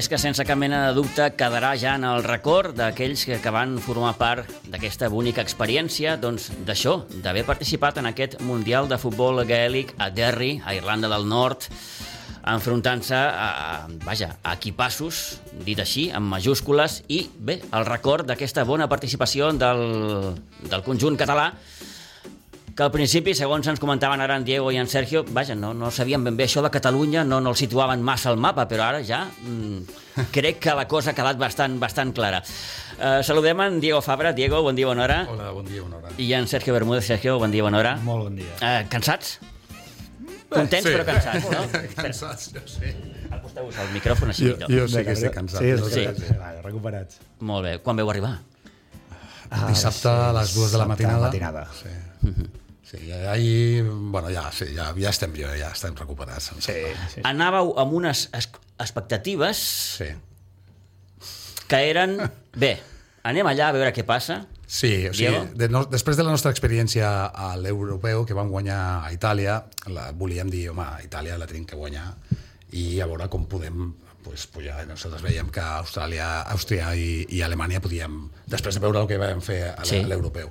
És que sense cap mena de dubte quedarà ja en el record d'aquells que, van formar part d'aquesta bonica experiència doncs, d'això, d'haver participat en aquest Mundial de Futbol Gaèlic a Derry, a Irlanda del Nord, enfrontant-se a, a, vaja, a equipassos, dit així, amb majúscules, i bé, el record d'aquesta bona participació del, del conjunt català que al principi, segons ens comentaven ara en Diego i en Sergio, vaja, no, no sabien ben bé això de Catalunya, no, no el situaven massa al mapa, però ara ja mm, crec que la cosa ha quedat bastant, bastant clara. Uh, saludem en Diego Fabra. Diego, bon dia, bona hora. Hola, bon dia, bona hora. I en Sergio Bermúdez. Sergio, bon dia, bona hora. Molt bon dia. Uh, cansats? Contents, sí. però cansats, no? Cansats, jo sé. Acosteu-vos al micròfon així. Jo, jo sé que estic cansat. Sí, sí. sé. sí. Vale, recuperats. Molt bé. Quan veu arribar? Ah, Dissabte a les dues de la matinada. matinada. Sí. Sí, ahir, bueno, ja, sí, ja, ja estem jo, ja estem recuperats. Sí, sí. Anàveu amb unes es expectatives Sí. que eren... Bé, anem allà a veure què passa. Sí, o sigui, de, no, després de la nostra experiència a l'europeu que vam guanyar a Itàlia, la, volíem dir, home, a Itàlia la tenim que guanyar i a veure com podem pues, pujar. Nosaltres veiem que Austràlia, Àustria i, i Alemanya podíem, després de veure el que vam fer a Sí. sí. l'europeu.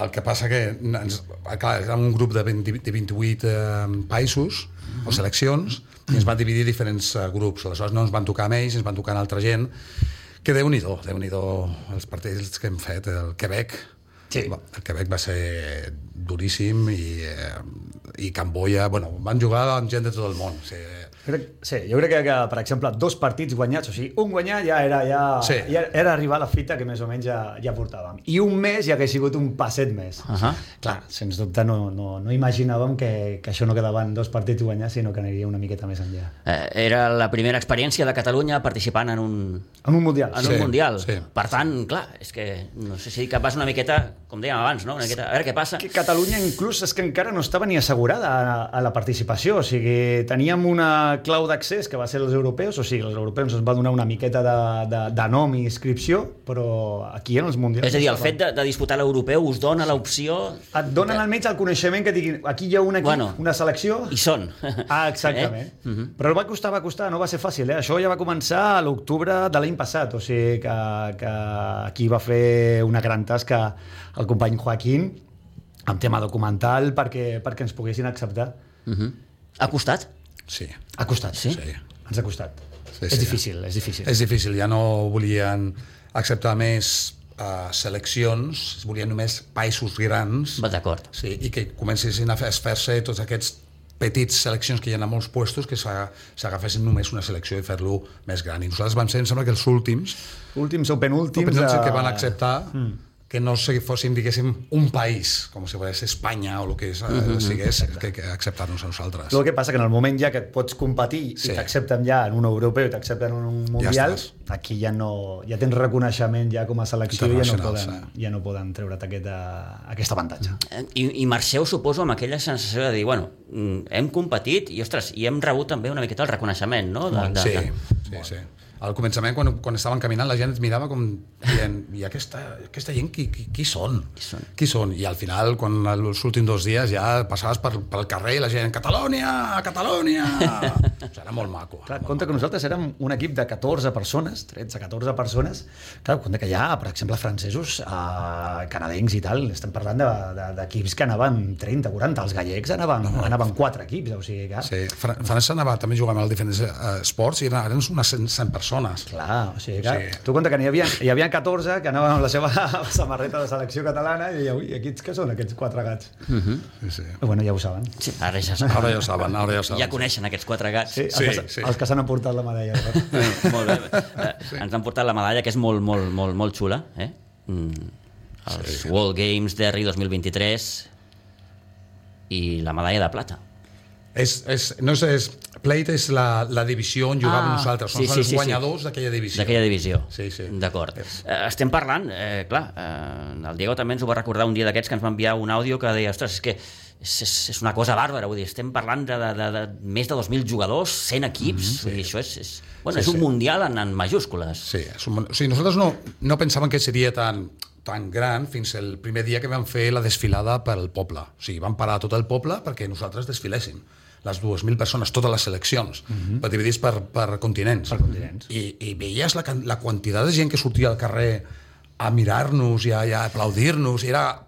El que passa que ens, clar, érem un grup de, 20, de 28 eh, països o seleccions i ens van dividir en diferents eh, grups. Aleshores no ens van tocar amb ells, ens van tocar amb altra gent que déu-n'hi-do, déu nhi déu els partits que hem fet. El Quebec, Sí. el Quebec va ser duríssim i, eh, i Camboya, bueno, van jugar amb gent de tot el món. O sigui, Crec, sí, jo crec que, que, per exemple, dos partits guanyats, o sigui, un guanyat ja era, ja, Sí. ja era arribar a la fita que més o menys ja, ja portàvem. I un mes ja que ha sigut un passet més. Ahà. Clar, sens dubte no, no, no imaginàvem que, que això no quedaven dos partits guanyats, sinó que aniria una miqueta més enllà. Eh, era la primera experiència de Catalunya participant en un, En un mundial. en Sí, un Mundial. sí. Per tant, clar, és que no sé si que vas una miqueta, com dèiem abans, no? una miqueta, a veure què passa. que Catalunya inclús és que encara no estava ni assegurada a, a la participació, o sigui, teníem una clau d'accés que va ser els europeus, o sigui, els europeus ens va donar una miqueta de, de, de nom i inscripció, però aquí en els mundials... És a dir, el fet de, de disputar l'europeu us dona l'opció... Et donen almenys el coneixement que diguin aquí hi ha un equip, Bueno. una selecció... I són. Ah, exactament. Eh? Eh? Però el va costar, va costar, no va ser fàcil. Eh? Això ja va començar a l'octubre de l'any passat, o sigui que, que aquí va fer una gran tasca el company Joaquín amb tema documental perquè, perquè ens poguessin acceptar. Uh -huh. Ha costat? sí. Ha costat. Sí? Sí. Ens ha costat. Sí, és sí. difícil, és difícil. És difícil, ja no volien acceptar més uh, seleccions, volien només països grans Va, d'acord. sí, i que comencessin a fer- a fer-se tots aquests petits seleccions que hi ha a molts puestos que s'a- s'agafessin només una selecció i fer-lo més gran. I nosaltres vam ser, em sembla que els últims, Últims o penúltims... últims de- que van acceptar que no si fóssim, diguéssim, un país, com si fos Espanya o el que és, uh sigués, que, que acceptar-nos a nosaltres. El que passa que en el moment ja que et pots competir Sí. i t'accepten ja en un europeu i t'accepten en un mundial, estàs. aquí ja no ja tens reconeixement ja com a selecció i ja no poden, ja no poden treure't aquest, aquest avantatge. Eh, I, I marxeu, suposo, amb aquella sensació de dir, bueno, mm, hem competit i, ostres, i hem rebut també una miqueta el reconeixement, no? De, de, Sí, de... sí, sí. Al començament, quan, quan estaven caminant, la gent ens mirava com dient, i aquesta, aquesta gent qui, qui, qui són? Qui són? Qui són? I al final, quan els últims dos dies ja passaves per, pel carrer i la gent, Catalònia, Catalònia! o sigui, era molt maco. Clar, molt compte que nosaltres érem un equip de 14 persones, 13-14 persones, clar, compte que hi ha, per exemple, francesos, eh, canadencs i tal, estem parlant d'equips de, de, que anaven 30-40, els gallecs anaven, anaven 4 equips, o sigui que... Sí, Fra- França anava, també jugàvem als diferents eh, esports i eren, eren unes 100, 100 persones. Clar, o sigui que Sí. sí. tu compte que n'hi havia, hi havia 14 que anaven amb la seva samarreta de selecció catalana i deia, ui, aquests que són, aquests quatre gats? Sí, sí. Però bueno, ja ho saben. Sí, ara ja saben. Ara ja ho saben, ara ja ho saben. Ja coneixen aquests quatre gats. Sí, Sí, els, que, sí. els que s'han emportat la medalla. Eh, molt bé. Eh, Ens han portat la medalla, que és molt, molt, molt, molt xula. Eh? Mm, els sí. World Games Derry 2023 i la medalla de plata. És, és, no és, és, Plate és la, la divisió on jugàvem Ah, nosaltres. Som sí, sí, els sí, sí. guanyadors d'aquella divisió. D'aquella divisió. Sí, sí. D'acord. Eh, estem parlant, eh, clar, eh, el Diego també ens ho va recordar un dia d'aquests que ens va enviar un àudio que deia, ostres, és que és, és, és una cosa bàrbara, vull dir, estem parlant de, de, de, de més de 2.000 jugadors, 100 equips, mm -hmm, vull dir, això és, és, bueno, Sí, és un sí. mundial en, en majúscules. Sí, és un, o sigui, nosaltres no, no pensàvem que seria tan, tan gran fins el primer dia que vam fer la desfilada pel poble. O sigui, vam parar tot el poble perquè nosaltres desfiléssim les 2.000 persones, totes les seleccions, uh -huh. dividits per, per continents. Per continents. I, i veies la, la quantitat de gent que sortia al carrer a mirar-nos i a, i a aplaudir-nos, i era...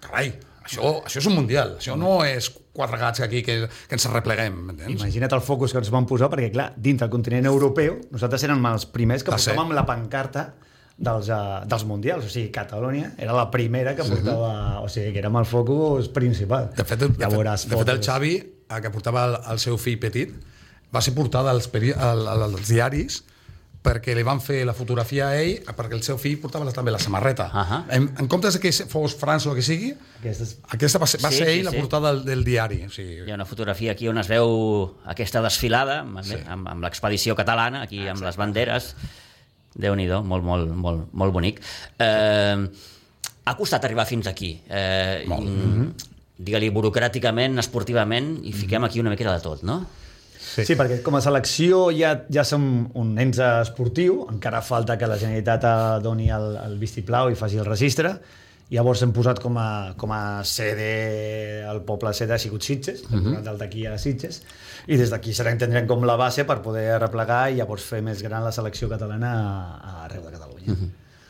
Carai, això, això és un mundial, això no és quatre gats aquí que, que ens arrepleguem, m'entens? Imagina't el focus que ens van posar, perquè, clar, dintre del continent europeu, nosaltres érem els primers que portàvem la pancarta dels, uh, dels mundials. O sigui, Catalunya era la primera que portava... O sigui, que érem el focus principal. De fet, de, fet, de fet el. Xavi, que portava el, el seu fill petit, va ser portada als, peri- al, al, als diaris perquè li van fer la fotografia a ell perquè el seu fill portava la- també la samarreta. Ahà. en, en comptes de que fos França o el que sigui, Aquestes... aquesta va ser, va Sí, ser sí, ell la sí. portada del, del diari. O sigui, Hi ha una fotografia aquí on es veu aquesta desfilada amb, sí. amb, amb l'expedició catalana, aquí amb les banderes. déu nhi molt, molt, molt, molt bonic. Eh, ha costat arribar fins aquí. Eh, Molt. mm, Digue-li burocràticament, esportivament, i fiquem aquí una miqueta de tot, no? Sí. sí, perquè com a selecció ja, ja som un ens esportiu, encara falta que la Generalitat eh, doni el, el vistiplau i faci el registre, llavors hem posat com a, com a sede, el poble sede ha sigut Sitges, hem posat el d'aquí a Sitges, i des d'aquí serà tindrem com la base per poder replegar i llavors fer més gran la selecció catalana a- arreu de Catalunya.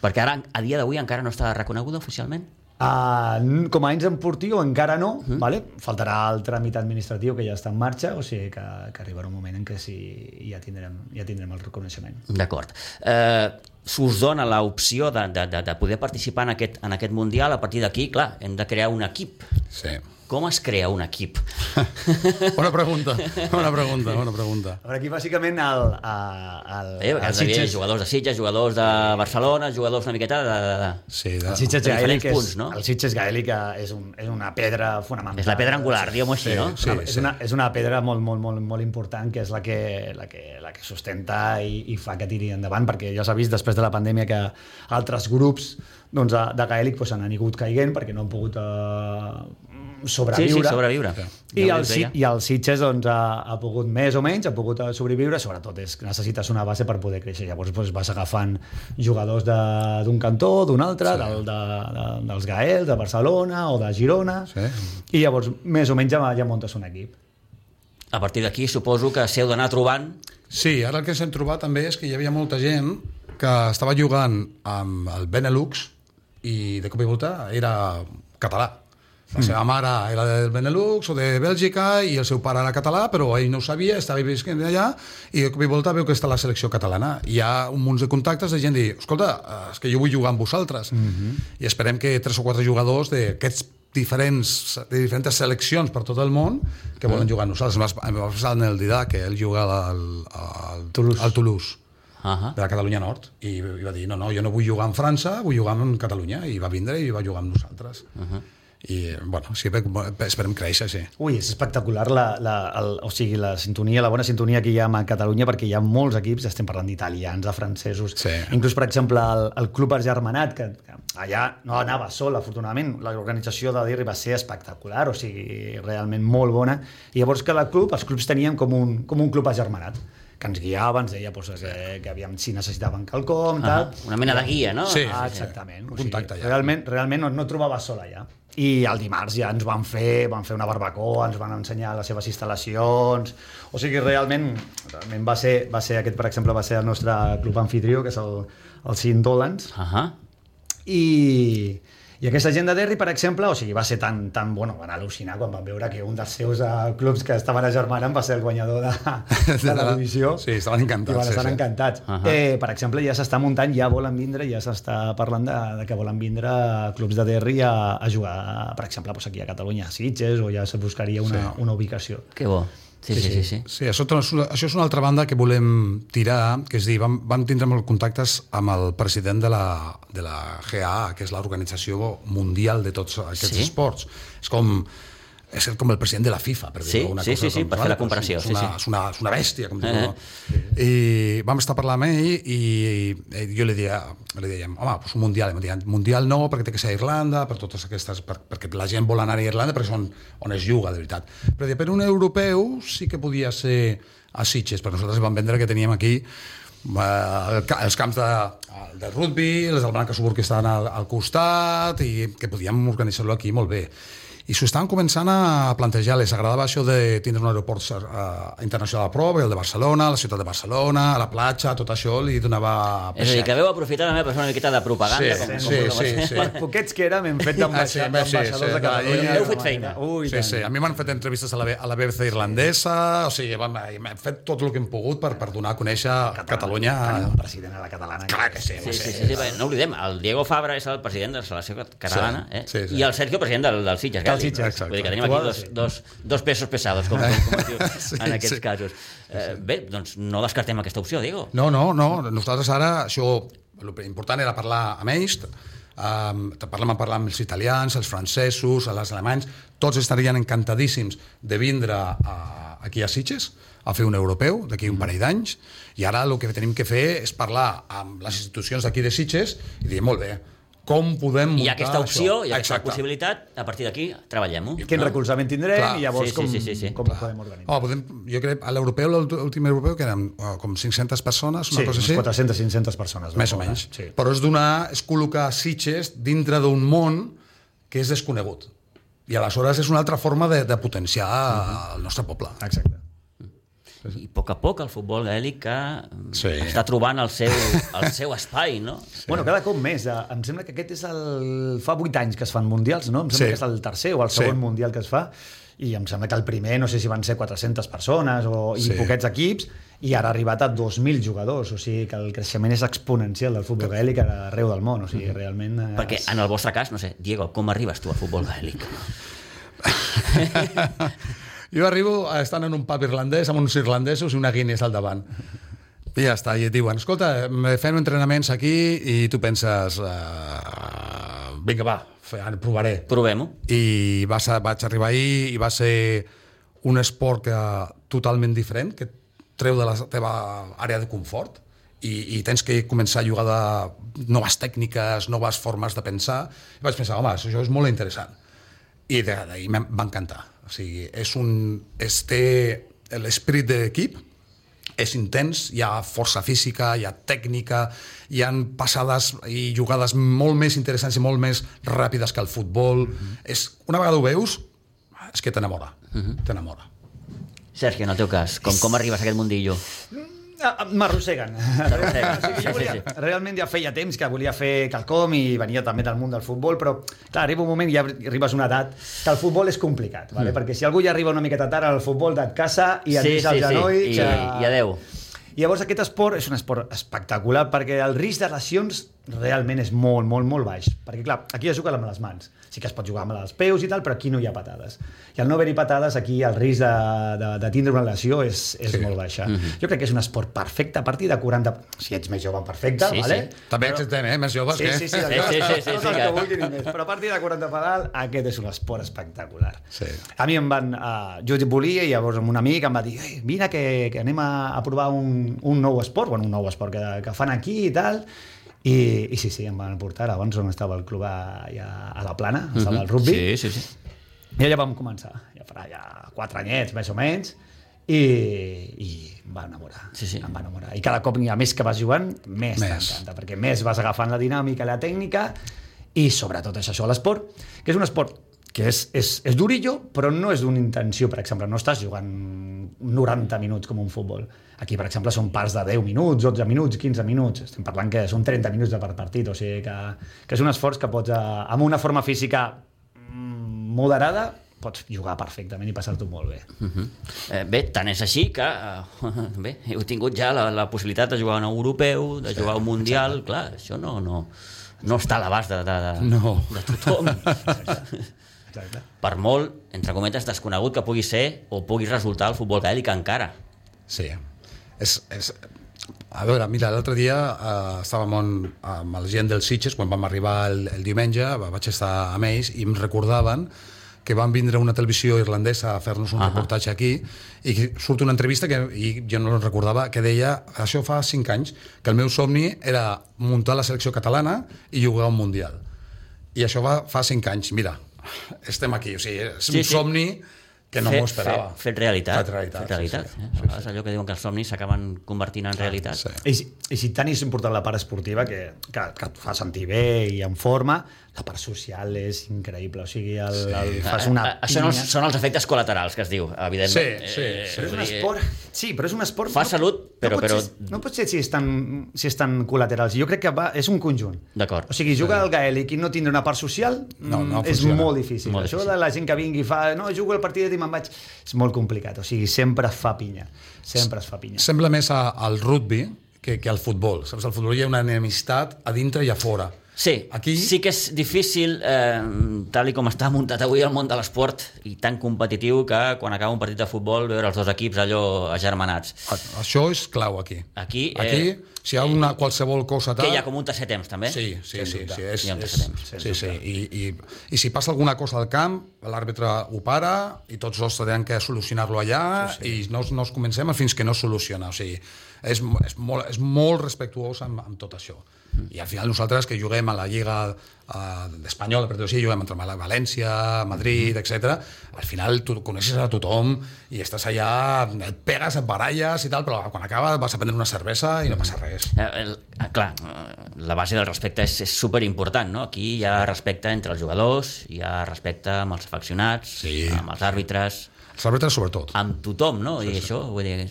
Perquè ara, a dia d'avui, encara no està reconeguda oficialment? Uh, com a ens esportiu encara no, mm. vale? faltarà el tràmit administratiu que ja està en marxa, o sigui que, que arribarà un moment en què sí, ja, tindrem, ja tindrem el reconeixement. D'acord. Eh, S'us dona l'opció de, de, de, de poder participar en aquest, en aquest Mundial. A partir d'aquí, clar, hem de crear un equip. sí. Com es crea un equip? Bona pregunta, bona pregunta, bona pregunta. A veure, aquí bàsicament el, el, Eh, el, perquè el Sitges, jugadors de Sitges, jugadors de Barcelona, jugadors una miqueta de... de, de... Sí, de, el Sitges gaèlic diferents és, punts, no? el Sitges gaèlic eh, és, un, és una pedra fonamental. És la pedra angular, diguem-ho així, Sí, no? sí. és, una, és una pedra molt, molt, molt, molt important que és la que, la que, la que sustenta i, i fa que tiri endavant, perquè ja s'ha vist després de la pandèmia que altres grups doncs, de, de gaèlic doncs, han anat caiguent perquè no han pogut eh, Sí, sobreviure. sí, sobreviure. I Ja el, I el Sitges doncs, ha, ha pogut més o menys, ha pogut eh, sobreviure, sobretot és que necessites una base per poder créixer. Llavors doncs, vas agafant jugadors de- d'un cantó, d'un altre, sí. del, de, de, dels Gael, de Barcelona o de Girona, Sí. i llavors més o menys ja, ja muntes un equip. A partir d'aquí suposo que s'heu d'anar trobant Sí, ara el que ens hem trobat també és que hi havia molta gent que estava jugant amb el Benelux i de cop i volta era català. La seva mare era del Benelux o de Bèlgica i el seu pare era català, però ell no ho sabia, estava visquent allà i de cop i volta veu que està la selecció catalana. Hi ha un munt de contactes de gent dir, escolta, eh, és que jo vull jugar amb vosaltres. I esperem que tres o quatre jugadors d'aquests diferents, de diferents seleccions per tot el món que volen jugar amb nosaltres. Em va- passar en el Didà, que ell juga al, al, Toulouse. al Toulouse uh -huh. de la Catalunya Nord i, i va dir, no, no, jo no vull jugar en França vull jugar en Catalunya i va vindre i va jugar amb nosaltres uh -huh. I bueno, sí, bé, esperem créixer sí. Ui, és espectacular la, la, el, o sigui, la sintonia, la bona sintonia que hi ha a Catalunya, perquè hi ha molts equips, estem parlant d'italians, de francesos, Sí. inclús, per exemple, el, el Club Argermanat, que, que allà no anava sol, afortunadament, l'organització de l'IRI va ser espectacular, o sigui, realment molt bona, i llavors cada club, els clubs tenien com un, com un club agermanat, que ens guiava, ens deia doncs, que, que aviam si necessitaven quelcom, Uh tal. -huh. Una mena de guia, no? Sí. Ah, exactament. Un O sigui, contacte ja. Realment, realment no, no et trobaves sol allà. I el dimarts ja ens van fer, van fer una barbacoa, ens van ensenyar les seves instal·lacions... O sigui, realment, realment va ser, va ser aquest, per exemple, va ser el nostre club anfitrió, que és el, el Sint Dolans, Uh -huh. i, i aquesta gent de Derry, per exemple, o sigui, va ser tan, tan bueno, van al·lucinar quan van veure que un dels seus uh, clubs que estaven agermanant va ser el guanyador de, de la divisió. Sí, estaven encantats, I van sí, estar sí. encantats. Ahà. eh, per exemple, ja s'està muntant, ja volen vindre, ja s'està parlant de, de que volen vindre clubs de Derry a, a jugar, per exemple, doncs aquí a Catalunya, a Sitges, o ja se buscaria una, Sí. una ubicació. Que bo. Sí, sí, sí. sí. Sí, això, això és una altra banda que volem tirar, que és dir, vam, vam tindre molts contactes amb el president de la, de la GAA, que és l'organització mundial de tots aquests Sí? esports. És com és com el president de la FIFA, per Sí, dir una sí, cosa. sí, sí, com, per fer la comparació, És sí, una, sí. És, una, és una bèstia, com. Eh. no? I vam estar parlant amb ell i, i jo li deia, li dèiem, home, pues un mundial. I em deien, mundial no, perquè té que ser a Irlanda, per totes aquestes, per, perquè la gent vol anar a Irlanda perquè són on es juga, de veritat. Però deia, per un europeu sí que podia ser a Sitges, perquè nosaltres vam vendre que teníem aquí eh, els camps de, de rugby, els del Blanca Subur que estaven al, al costat i que podíem organitzar-lo aquí molt bé. I s'ho estaven començant a plantejar, les agradava això de tindre un aeroport uh, internacional a prop, el de Barcelona, la ciutat de Barcelona, a la platja, tot això li donava... És a dir, que veu aprofitar també per fer una miqueta de propaganda. Sí, com, sí, com, sí, sí. Per poquets que érem, hem fet Ah, sí, d'ambaixadors sí, sí, de sí, Catalunya. sí, heu fet feina. Ui, Sí, tant. sí, a mi m'han fet entrevistes a la, a la BBC irlandesa, o sigui, vam- hem fet tot el que hem pogut per, per donar a conèixer Catalunya. Tenim un president a la catalana. Clar que sí, Sí, sí, sí, sí, perquè no oblidem, el Diego Fabra és el president de la selecció catalana Sí, eh? sí, sí. i el Sergio, president del, del Sitges. Gàl·lic. Sitges, Vull dir que exacte. tenim aquí dos, dos, dos pesos pesados, com, com, com es diu Sí, en aquests sí. casos. Eh, bé, doncs no descartem aquesta opció, Diego. No, no, no. Nosaltres ara, això, el important era parlar amb ells, um, parlar, parlar amb els italians, els francesos, els alemanys, tots estarien encantadíssims de vindre a, aquí a Sitges a fer un europeu d'aquí un parell d'anys i ara el que tenim que fer és parlar amb les institucions d'aquí de Sitges i dir, molt bé, com podem muntar ha aquesta opció, això? ha aquesta Exacte. possibilitat, a partir d'aquí treballem-ho. Quin recolzament tindrem Clar. i llavors Sí, sí, com, sí, sí, sí. com ho podem organitzar. Oh, podem, jo crec, a l'europeu, l'últim europeu, que eren oh, com 500 persones, una Sí, cosa així. 400-500 persones. més o no? menys. Sí. Però és donar, és col·locar Sitges dintre d'un món que és desconegut. I aleshores és una altra forma de, de potenciar el nostre poble. Exacte. I a poc a poc el futbol gaèlic que Sí. sí. està trobant el seu, el seu espai, no? Sí. Bueno, cada cop més. Eh, Em sembla que aquest és el... Fa 8 anys que es fan mundials, no? Em sembla Sí. que és el tercer o el segon Sí. mundial que es fa i em sembla que el primer, no sé si van ser 400 persones o, i Sí. poquets equips, i ara ha arribat a 2.000 jugadors, o sigui que el creixement és exponencial del futbol gaèlic arreu del món, o sigui, realment... eh, Perquè en el vostre cas, no sé, Diego, com arribes tu al futbol gaèlic? Jo arribo estant en un pub irlandès amb uns irlandesos i una Guinness al davant. I ja està, i et diuen, escolta, me fem entrenaments aquí i tu penses, uh, vinga, va, provaré. Provem-ho. i vas a, vaig arribar ahir i va ser un esport que, totalment diferent, que treu de la teva àrea de confort i, i tens que començar a jugar de noves tècniques, noves formes de pensar. I vaig pensar, home, això és molt interessant. I de- d'ahir va encantar. O sigui, és un... És, té l'esperit d'equip, és intens, hi ha força física, hi ha tècnica, hi han passades i jugades molt més interessants i molt més ràpides que el futbol. és, una vegada ho veus, és que t'enamora, t'enamora. Sergio, en el teu cas, com, com arribes a aquest mundillo? Ah, ah, M'arrosseguen. Sí, volia, sí, sí. Realment ja feia temps que volia fer quelcom i venia també del món del futbol, però clar, arriba un moment i ja arribes a una edat que el futbol és complicat, vale? perquè si algú ja arriba una miqueta tard al futbol et casa i et Mm. Sí, deixa el sí, sí. genoll... I, que- I adeu. Llavors aquest esport és un esport espectacular perquè el risc de lesions realment és molt, molt, molt baix. Perquè, clar, aquí es juga amb les mans. Sí que es pot jugar amb els peus i tal, però aquí no hi ha patades. I al no haver-hi patades, aquí el risc de, de, de tindre una lesió és, és sí. molt baixa. Mm -hmm. Jo crec que és un esport perfecte a partir de 40... Si ets més jove, perfecte, Sí, vale? sí. També existem, eh? Més joves Sí, que... sí, sí, Sí, sí, sí, sí, sí, que vulguin i més. Però a partir de 40 pedal, aquest és un esport espectacular. Sí. A mi em van... Uh, jo volia i llavors amb un amic em va dir vine que, que anem a, a provar un, un nou esport, bueno, un nou esport que, que fan aquí i tal. I, I sí, sí, em van portar abans on estava el club a, ja, a la plana, estava el rugby. Sí, sí, sí. I allà vam començar, ja farà ja quatre anyets, més o menys, i, i em va enamorar. Sí, sí. Em va enamorar. I cada cop a més que vas jugant, més, Més. t'encanta, perquè més vas agafant la dinàmica, la tècnica, i sobretot és això, l'esport, que és un esport que és, és, és durillo, però no és d'una intenció, per exemple, no estàs jugant 90 minuts com un futbol. Aquí, per exemple, són parts de 10 minuts, 12 minuts, 15 minuts. Estem parlant que són 30 minuts de per partit, o sigui que, que és un esforç que pots, eh, amb una forma física mm, moderada, pots jugar perfectament i passar-t'ho molt bé. Eh, bé, tant és així que eh, bé, heu tingut ja la, la possibilitat de jugar a un europeu, de jugar a un mundial, exacte. clar, això no, no, no està a l'abast de, de, de, No. de tothom. Exacte. per molt, entre cometes, desconegut que pugui ser o pugui resultar el futbol gaèlic encara. Sí. És, és... A veure, mira, l'altre dia eh, estàvem on, amb la gent del Sitges, quan vam arribar el, el diumenge, va- vaig estar amb ells i em recordaven que van vindre una televisió irlandesa a fer-nos un Ahà. reportatge aquí i surt una entrevista que i jo no recordava que deia, això fa 5 anys que el meu somni era muntar la selecció catalana i jugar un Mundial i això va fa 5 anys, mira estem aquí, o sigui, és Sí, un sí. somni que no m'ho esperava Fet, fet realitat. fet realitat, Fet realitat. sí, eh? sí, A vegades allò que diuen que els somnis s'acaben convertint en realitat. sí. I, si- I si tant és important la part esportiva, que, que, que et fa sentir bé i en forma, la part social és increïble. O sigui, el, sí. el, fas una Eh, Això no, pinya. són els efectes col·laterals que es diu, evidentment. Sí, sí, Eh, sí. Però és un esport... Sí, però és un esport... Fa salut, però- No pot, però- ser, no pot ser si és tan, si és tan col·lateral. Jo crec que va, és un conjunt. D'acord. O sigui, jugar al gaèlic i no tindre una part social No, no mm, és funciona. molt difícil. Molt Això difícil. de la gent que vingui i fa no, jugo el partit i me'n vaig... És molt complicat. O sigui, sempre es fa pinya. Sempre es fa pinya. sembla més a, al rugby que, que al futbol. Saps? Al futbol hi ha una enemistat a dintre i a fora. Sí, Aquí- sí que és difícil, eh, tal i com està muntat avui el món de l'esport, i tan competitiu que quan acaba un partit de futbol veure els dos equips allò agermanats. A- Això és clau aquí. Aquí, aquí eh, si hi ha una qualsevol cosa tal... Que hi ha com un tercer temps, també? Sí, sí, sí, sí, és, Hi ha un és, temps, sí, sí. I, i, I si passa alguna cosa al camp, l'àrbitre ho para i tots dos tenen que solucionar-lo allà sí, sí. i no, no es comencem fins que no es soluciona. O sigui, és, és, molt, és molt respectuós amb, amb tot això. I al final nosaltres que juguem a la Lliga uh, espanyola, per dir-ho així, juguem entre València, Madrid, etc. al final tu coneixes a tothom i estàs allà, et pegues, et baralles i tal, però quan acaba vas a prendre una cervesa i no passa res. Eh, el, eh, clar, eh, la base del respecte és, és superimportant, no? Aquí hi ha respecte entre els jugadors, hi ha respecte amb els afeccionats, Sí. amb els àrbitres, Els àrbitres sobretot. amb tothom, no? Vull dir, això, vull dir,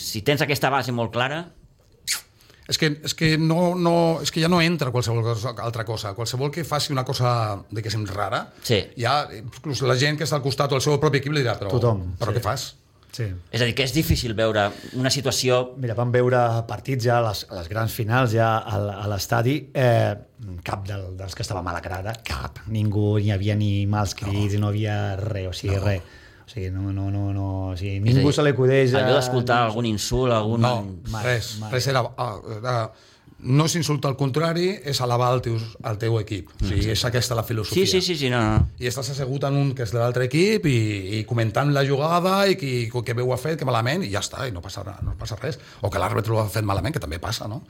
si tens aquesta base molt clara, És que, és que, no, no, és que ja no entra qualsevol cosa, altra cosa. Qualsevol que faci una cosa, diguéssim, rara, Sí. ja, inclús la gent que està al costat o el seu propi equip li dirà, però, Tothom, però sí. què fas? Sí. és a dir, que és difícil veure una situació Mira, vam veure partits ja a les, a les grans finals, ja a, l'estadi, eh, cap del, dels que estava mala carada, cap. Ningú, ni hi havia ni mals crits, no, no havia res, o sigui, no. res. O sigui, no, no, no, no, o sigui, ningú dir, se l'acudeix... a- Allò d'escoltar algun insult, algun... No, mai, res, mai. res era... ah, era no és insultar al contrari, és alabar el teu, el teu equip. O sigui, és aquesta la filosofia. Sí, sí, sí, sí, no, no. I estàs assegut en un que és de l'altre equip i, i comentant la jugada i qui, que bé ho ha fet, que malament, i ja està, i no passa, no passa res. O que l'àrbitre ho ha fet malament, que també passa, no?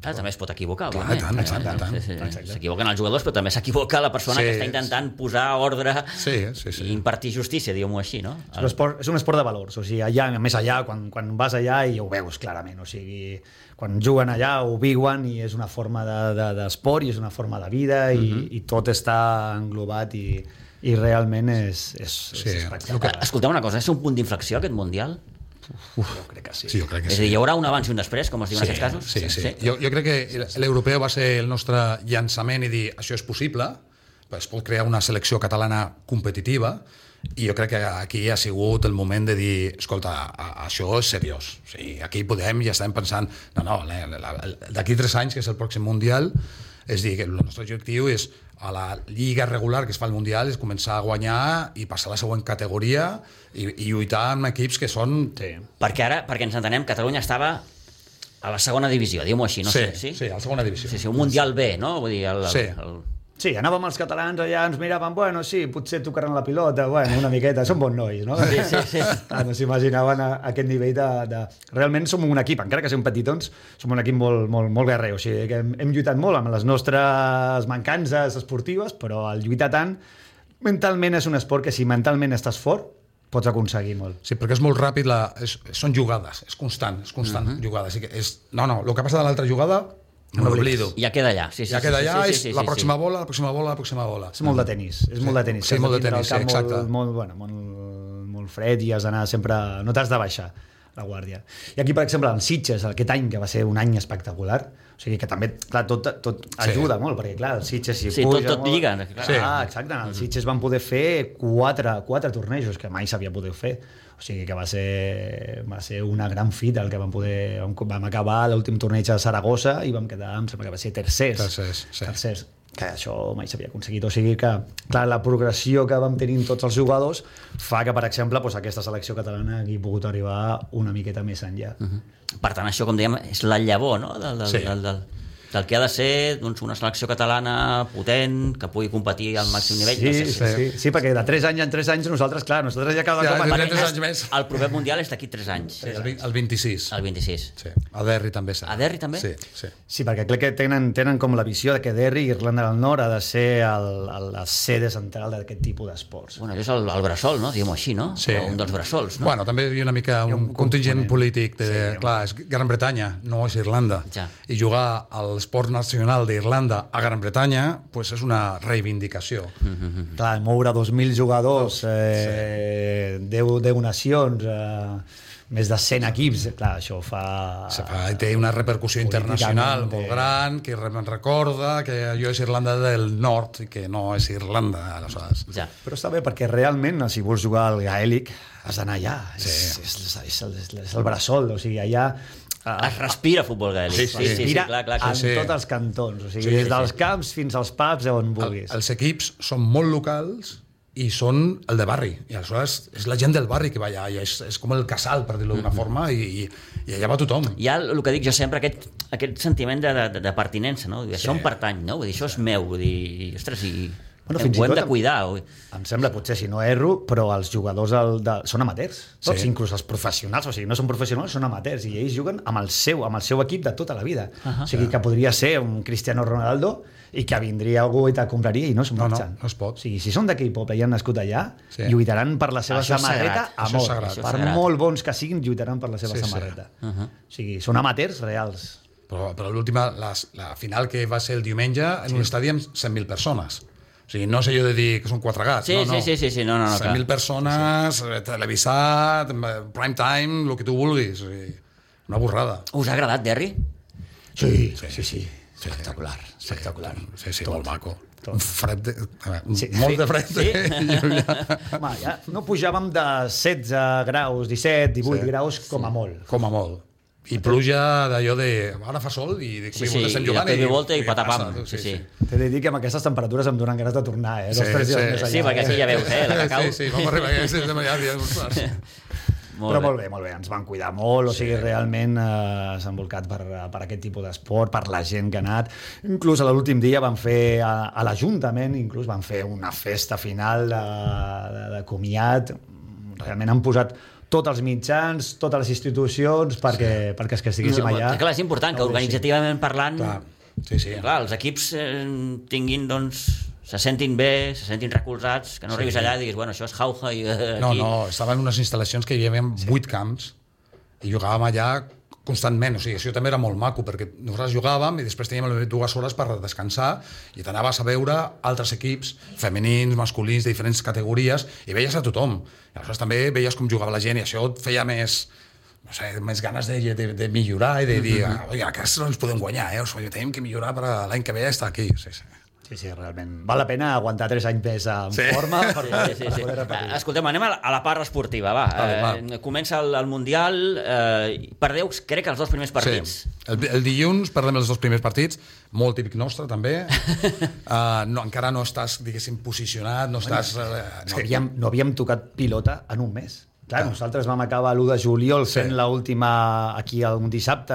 Clar, també es pot equivocar, Clar, tant, tant, Eh, tant, sí, sí, exacte. S'equivoquen els jugadors, però també s'equivoca la persona Sí, que està intentant posar ordre Sí, sí, sí. i impartir justícia, diguem-ho així, no? És un, esport, és un esport de valors, o sigui, allà, més allà, quan, quan vas allà i ho veus clarament, o sigui, quan juguen allà ho viuen i és una forma d'esport de, de, d'esport i és una forma de vida i, Mhm. i tot està englobat i, i realment és, és, Sí, és espectacular. Escolteu una cosa, és un punt d'inflexió aquest Mundial? Jo crec que sí. Sí, jo crec que És a sí. dir, hi haurà un abans i un després, com es diu en aquests casos? Sí, sí. Jo, jo crec que l'europeu va ser el nostre llançament i dir això és possible, es pot crear una selecció catalana competitiva i jo crec que aquí ha sigut el moment de dir, escolta, això és seriós. O sigui, aquí podem, ja estem pensant, no, no, d'aquí tres anys, que és el pròxim Mundial, és dir, que el nostre objectiu és a la lliga regular que es fa al Mundial és començar a guanyar i passar a la següent categoria i, i lluitar amb equips que són... Sí. Perquè ara, perquè ens entenem, Catalunya estava a la segona divisió, diguem-ho així, no sí, sé, sí? sí, a la segona divisió. Sí, sí, un Mundial B, no? Vull dir, el, el, Sí. el, Sí, anàvem els catalans allà, ens miraven, bueno, sí, potser tocaran la pilota, bueno, una miqueta, són bons nois, no? Sí, sí, sí. Ah, no s'imaginaven aquest nivell de, de... Realment som un equip, encara que som petitons, som un equip molt, molt, molt guerrer, o sigui, que hem, hem lluitat molt amb les nostres mancances esportives, però al lluitar tant, mentalment és un esport que si mentalment estàs fort, pots aconseguir molt. Sí, perquè és molt ràpid, la, és, són jugades, és constant, és constant, uh -huh. jugades. I que és, no, no, el que passa de l'altra jugada, l'oblido. Ja queda allà. Sí, sí, Ja queda sí, allà, sí, és sí, sí, la sí, pròxima sí. bola, la pròxima bola, la pròxima bola. És molt de tenis, és molt de tenis. Sí, molt de camp sí, exacte. Molt, molt, bueno, molt, molt fred i has d'anar sempre... No t'has de baixar la guàrdia. I aquí, per exemple, en Sitges, aquest any, que va ser un any espectacular, o sigui que també, clar, tot, tot ajuda molt, perquè, clar, el Sitges si Sí, puja tot- tot molt... lliga, clar. Sí. Ah, exacte, en el Sitges van poder fer quatre, quatre tornejos que mai s'havia pogut fer. O sigui que va ser, va ser una gran fita el que vam poder... Vam, vam acabar l'últim torneig a Saragossa i vam quedar, em sembla que va ser tercers. Tercers, sí. Tercers que això mai s'havia aconseguit. O sigui que, clar, la progressió que vam tenir tots els jugadors fa que, per exemple, doncs, aquesta selecció catalana hagi pogut arribar una miqueta més enllà. Uh -huh. Per tant, això, com dèiem, és la llavor, no?, del, del, Sí. del, del, que el que ha de ser doncs, una selecció catalana potent, que pugui competir al màxim nivell. Sí, no sé, sí, si- sí, sí, perquè de 3 anys en 3 anys nosaltres, clar, nosaltres ja cada Ja, cop... anys més. El proper Mundial és d'aquí 3 anys, El, vi- el 26. el 26. Sí. A Derry també serà. A Derry també? Sí, sí. Sí, perquè crec que tenen, tenen com la visió de que Derry, Irlanda del Nord, ha de ser el, el, la sede central d'aquest tipus d'esports. Bueno, és el, el bressol, no? Diguem-ho així, no? Sí. O un dels bressols, no? Bueno, també hi ha una mica un, contingent polític de, sí, clar, és Gran Bretanya, no és Irlanda. Ja. I jugar a l'esport nacional d'Irlanda a Gran Bretanya pues és una reivindicació. Mm. Clar, moure 2.000 jugadors, eh, 10, 10 nacions, eh, més de 100 equips, clar, això fa... Se fa, té una repercussió internacional molt gran, que re- recorda que allò és Irlanda del Nord i que no és Irlanda, aleshores. Ja. Però està bé, perquè realment, si vols jugar al gaèlic, has d'anar allà. Sí. És, és, és, el, és el bressol, o sigui, allà... eh, Es respira futbol gaèlic. Sí, sí, sí, sí, Respira clar, clar, en clar. sí. tots els cantons, o sigui, Sí, sí, sí, des dels sí. camps fins als pubs, on El, vulguis. els equips són molt locals i són el de barri. I aleshores és la gent del barri que va allà, i és, és com el casal, per dir-ho d'una forma, i, i, i allà va tothom. Hi ha el que dic jo sempre, aquest, aquest sentiment de, de, de pertinença, no? Vull dir, Això em pertany, no? Vull dir, això és meu, vull dir, ostres, i Bueno, fins ho hem tot de cuidar. Vull... Em sembla, potser si no erro, però els jugadors el de... són amateurs. Tots, Sí. inclús els professionals, o sigui, no són professionals, són amateurs, i ells juguen amb el seu, amb el seu equip de tota la vida. Uh -huh. O sigui, que podria ser un Cristiano Ronaldo i que vindria algú i te compraria i no se'n No, no, marxen. no es pot. O sigui, si són d'aquell poble i han nascut allà, Sí. sí. lluitaran per la seva Això samarreta a mort. Per sagrat. molt bons que siguin, lluitaran per la seva Sí, sí. samarreta. Uh -huh. O sigui, són amateurs reals. Però, però l'última, la, la final que va ser el diumenge, en un estadi amb 100.000 persones. O sigui, no és allò de dir que són quatre gats. Sí, no, no. sí, sí, sí, sí, no, no, no, clar. 100.000 persones, sí. televisat, prime time, el que tu vulguis. O sigui, una borrada. Us ha agradat, Derry? Sí, sí, sí. sí. Espectacular, espectacular. Sí, sí, molt maco. Un fred, de, veure, Sí. molt de fred. Sí. I ja, Home, ja no pujàvem de 16 graus, 17, 18 Sí. graus com a molt. com a molt. I pluja d'allò de... Ara fa sol i dic, Sí, sí, estem i jugant després ve volta i què patapam. passa, tu? Sí, sí. T'he de dir que amb aquestes temperatures em donen ganes de tornar, eh? Dos, Sí, tres dies sí. més allà. Sí, perquè aquí eh? ja veus, eh, la cacau. Sí, sí, vam arribar a sí, de ostres. Molt Però bé. molt bé, molt bé, ens van cuidar molt, o sigui, realment eh, s'han volcat per, per aquest tipus d'esport, per la gent que ha anat. Inclús a l'últim dia van fer, a, a l'Ajuntament, inclús van fer una festa final de, de, de comiat. Realment han posat tots els mitjans, totes les institucions perquè, perquè és que estiguéssim No, allà. Clar, és important que organitzativament parlant Clar, sí, sí. clar, els equips eh, tinguin, doncs, se sentin bé, se sentin recolzats, que no arribis allà i diguis, bueno, això és jauja i eh, No, aquí... no, estaven en unes instal·lacions que hi havia vuit camps i jugàvem allà constantment, o sigui, això també era molt maco perquè nosaltres jugàvem i després teníem dues hores per descansar i t'anaves a veure altres equips femenins, masculins, de diferents categories i veies a tothom. I aleshores també veies com jugava la gent i això et feia més no sé, més ganes de, de, de millorar i de dir, ah, oiga, aquests no ens podem guanyar, eh? o sigui, tenim que millorar per l'any que ve estar aquí. Sí, sí. Sí, sí, realment. Val la pena aguantar 3 anys més en Sí. forma per, Sí, sí, sí. poder repetir. Eh, Escoltem, anem a la, a la part esportiva, va. Vale, va. Eh, comença el, el Mundial, eh, perdeu, crec que els dos primers partits. Sí. El, el dilluns perdem els dos primers partits, molt típic nostre també. uh, no, encara no estàs, diguéssim, posicionat, no estàs... Uh, No havíem, no havíem tocat pilota en un mes. Clar, nosaltres vam acabar l'1 de juliol fent Sí. l'última aquí un dissabte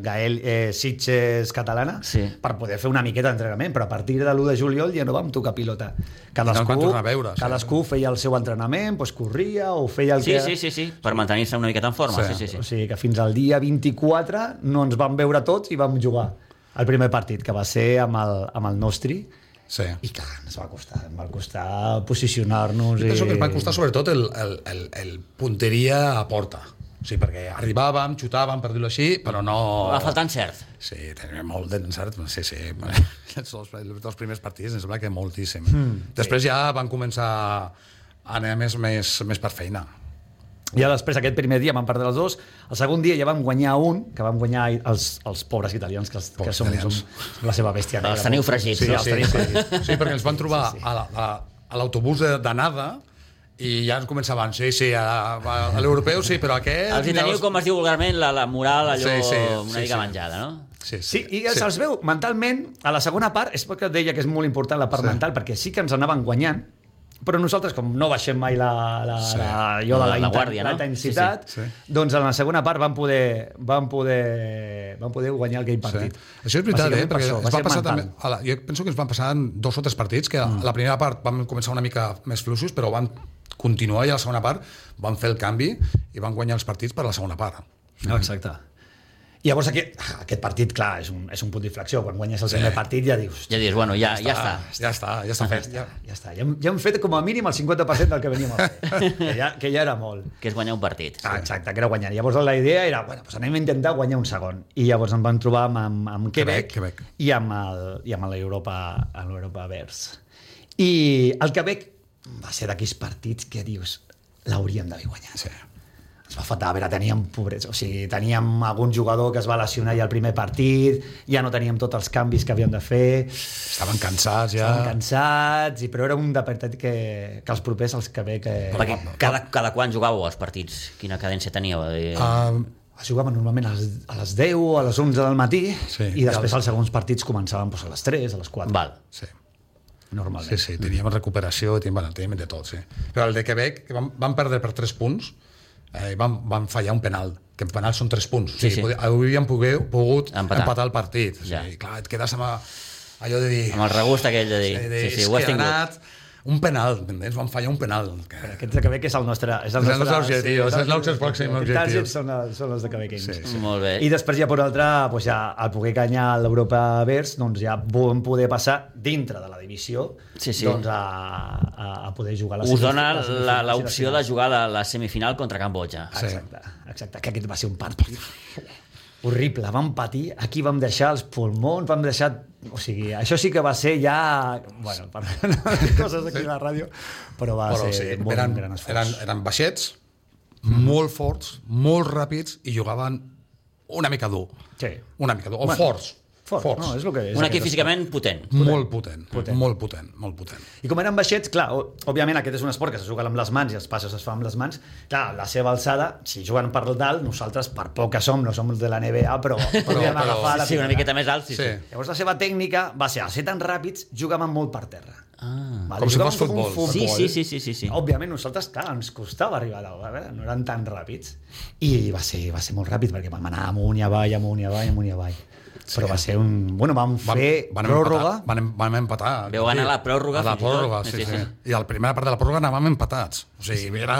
Gael eh, Sitges catalana Sí. per poder fer una miqueta d'entrenament, però a partir de l'1 de juliol ja no vam tocar pilota. Cadascú, tornar a veure, sí. cadascú feia el seu entrenament, doncs corria o feia el Sí, que... sí, sí, sí, per mantenir-se una miqueta en forma. Sí, Sí. sí, sí. O sigui que fins al dia 24 no ens vam veure tots i vam jugar el primer partit, que va ser amb el, amb el Nostri, sí. i clar, ens va costar, ens va costar posicionar-nos. Jo penso que ens va costar sobretot el, el, el, el punteria a porta. O sigui, perquè arribàvem, xutàvem, per dir-ho així, però no... Va faltar encert. Sí, tenim molt d'encert, sí, sí. Els dos, els dos primers partits, em sembla que moltíssim. Mm, Després sí. ja van començar a anar més, més, més per feina. Ja després, aquest primer dia vam perdre els dos. El segon dia ja vam guanyar un, que vam guanyar els, els pobres italians, que, els, que som, italians. som la seva bèstia negra. Els teniu fregits. Sí, no? els tenim fregits. Sí, perquè ens van trobar sí, sí. a, la- a, a l'autobús de- d'anada i ja ens començaven, sí, sí, a, a, a l'europeu sí, però aquest... Els hi teniu, com es diu vulgarment, la, la moral allò Sí, sí, una sí, mica sí. menjada, no? Sí, Sí, i ja se'ls veu mentalment, a la segona part, és perquè deia que és molt important la part Sí. mental, perquè sí que ens anaven guanyant, però nosaltres, com no baixem mai la, la, Sí. la, de la, La inten- guàrdia, la no? intensitat, Sí, sí. doncs en la segona part van poder, van poder, van poder guanyar aquell partit. Sí. Això és veritat, eh? Bàsicament per Perquè això, va ser passar mental. també... A la, jo penso que ens van passar en dos o tres partits, que mm. la primera part vam començar una mica més fluixos, però van continuar i a la segona part van fer el canvi i van guanyar els partits per la segona part. No, exacte. Llavors aquest, aquest partit, clar, és un, és un punt d'inflexió. Quan guanyes el primer partit ja dius... Ja dius, bueno, ja, ja està. Ja està, ja està fet. Ja. Ja està, ja hem, ja hem fet com a mínim el 50% del que veníem a fer, que ja, que ja era molt. Que és guanyar un partit. Ah, exacte, que era guanyar. Llavors la idea era, bueno, doncs anem a intentar guanyar un segon. I llavors ens vam trobar amb, amb, amb Quebec, Quebec, Quebec. i amb el, i amb l'Europa l'Europa Verds. I el Quebec va ser d'aquells partits que dius, l'hauríem d'haver guanyat. Sí. Va faltar, a veure, teníem pobrets, o sigui, teníem algun jugador que es va lesionar ja al primer partit, ja no teníem tots els canvis que havíem de fer, Estaven cansats ja. estàvem cansats, i, però era un de partit que, que els propers els Quebec... Eh, Perquè cada, cada quan jugàveu els partits? Quina cadència teníeu? Eh, Uh, Es jugava normalment a les, a les 10 o a les 11 del matí Sí. i després els segons partits començaven doncs, a les 3, a les 4. Val. sí. Normalment. Sí, sí, teníem recuperació, teníem, bueno, teníem de tot, sí. Però el de Quebec, que vam, vam perdre per 3 punts, eh, i vam, vam fallar un penal, que en penal són 3 punts. O sigui, sí. sí. hauríem pogut, pogut Empatar. empatar. el partit. Ja. Sí, clar, et quedes amb a- allò de dir... Amb el regust aquell de dir, Sí, de, sí, sí, ho has tingut. anat un penal, m'entens? Vam fallar un penal. Que... Aquests de Quebec és el nostre... És el És el nostre, nostre objectiu, és el nostre pròxim objectiu. Són, els- són els de Quebec. Sí, Sí. sí. Molt bé. I després ja per altra, doncs ja al poder guanyar l'Europa Verds, doncs ja vam poder passar dintre de la divisió Sí, sí. doncs a, a, a poder jugar a la Us dona l'opció de jugar la, la semifinal contra Cambodja. Sí. Exacte, exacte, que aquest va ser un partit horrible, vam patir, aquí vam deixar els pulmons, vam deixar... O sigui, això sí que va ser ja... Bueno, per dir coses aquí a la ràdio, però va Però, ser sí, molt eren, gran esforç. eren, eren baixets, molt forts, molt ràpids i jugaven una mica dur. Sí. Una mica dur. O Bueno, forts. Fort, forts. no, és el que és. Un equip físicament potent. Molt potent, potent, molt potent, molt potent. I com eren baixets, clar, òbviament aquest és un esport que se juga amb les mans i els passos es fan amb les mans, clar, la seva alçada, si juguen per dalt, nosaltres, per poc que som, no som els de la NBA, però podríem però- agafar la Sí, una miqueta més alt, sí, sí. Sí. Llavors la seva tècnica va ser, al ser tan ràpids, jugaven molt per terra. Ah. Vale? Com si fos un futbol. Sí, sí, sí, sí, sí, sí. Òbviament, nosaltres, clar, ens costava arribar a dalt, eh? no eren tan ràpids. I va ser, va ser molt ràpid, perquè vam anar amunt i avall, amunt i avall, amunt i avall. Però va ser un... Bueno, vam Vam, fer van pròrroga. Empatar, van, vam empatar. Veu anar a la pròrroga A la i pròrroga, sí, Sí, sí. sí. I a la primera part de la pròrroga anàvem empatats. O sigui, era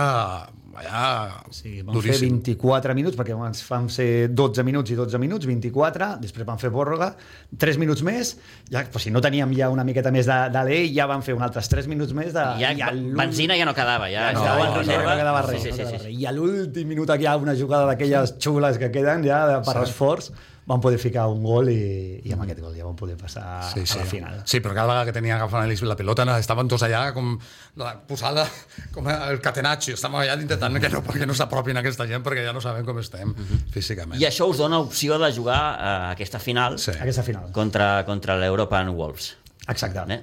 allà Sí, vam fer duríssim. 24 minuts, perquè ens vam ser 12 minuts i 12 minuts, 24, després vam fer pròrroga, 3 minuts més, ja, però si no teníem ja una miqueta més de, de l'E, ja vam fer uns altres 3 minuts més de... Ja, i a l'últim- benzina ja no quedava, ja Ja, estava no, en no, reserva. no quedava res, Sí, sí, no sí, sí. I a l'últim minut aquí hi ha una jugada d'aquelles xules que queden ja de, per esforç, vam poder ficar un gol i, i amb aquest gol ja vam poder passar Sí, sí. a la final. sí, però cada vegada que tenia agafant la pilota no, estaven tots allà com la, posada com el catenaccio, estàvem allà intentant que no, perquè no s'apropin aquesta gent perquè ja no sabem com estem físicament. I això us dona opció de jugar a aquesta final Sí. Aquesta final. contra, contra l'European Wolves. Exacte. Eh?